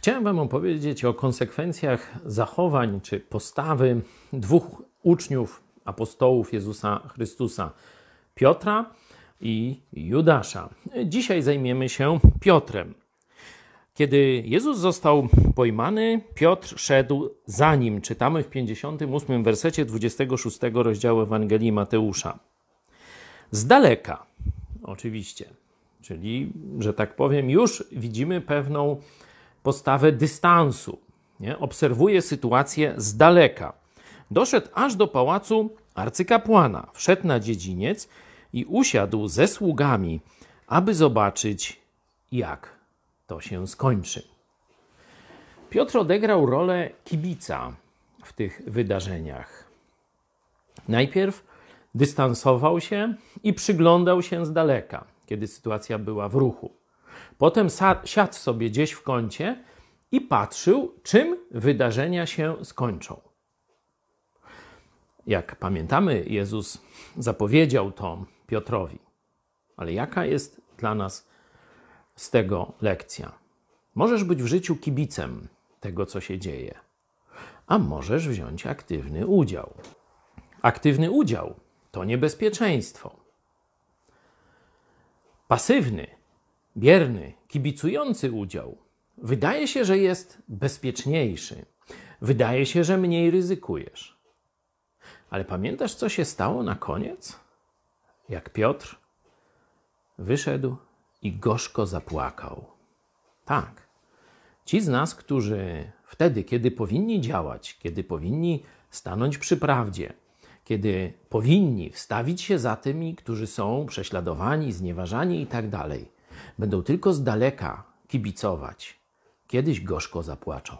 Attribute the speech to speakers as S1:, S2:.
S1: Chciałem Wam opowiedzieć o konsekwencjach zachowań czy postawy dwóch uczniów apostołów Jezusa Chrystusa Piotra i Judasza. Dzisiaj zajmiemy się Piotrem. Kiedy Jezus został pojmany, Piotr szedł za nim. Czytamy w 58 wersecie 26 rozdziału Ewangelii Mateusza. Z daleka, oczywiście, czyli, że tak powiem, już widzimy pewną postawę dystansu. Nie? Obserwuje sytuację z daleka. Doszedł aż do pałacu arcykapłana, wszedł na dziedziniec i usiadł ze sługami, aby zobaczyć, jak to się skończy. Piotr odegrał rolę kibica w tych wydarzeniach. Najpierw dystansował się i przyglądał się z daleka, kiedy sytuacja była w ruchu. Potem siadł sobie gdzieś w kącie i patrzył, czym wydarzenia się skończą. Jak pamiętamy, Jezus zapowiedział to Piotrowi. Ale jaka jest dla nas z tego lekcja? Możesz być w życiu kibicem tego, co się dzieje, a możesz wziąć aktywny udział. Aktywny udział to niebezpieczeństwo. Pasywny, bierny, kibicujący udział wydaje się, że jest bezpieczniejszy. Wydaje się, że mniej ryzykujesz. Ale pamiętasz, co się stało na koniec? Jak Piotr wyszedł i gorzko zapłakał. Tak. Ci z nas, którzy wtedy, kiedy powinni działać, kiedy powinni stanąć przy prawdzie, kiedy powinni wstawić się za tymi, którzy są prześladowani, znieważani i tak dalej, będą tylko z daleka kibicować, kiedyś gorzko zapłaczą.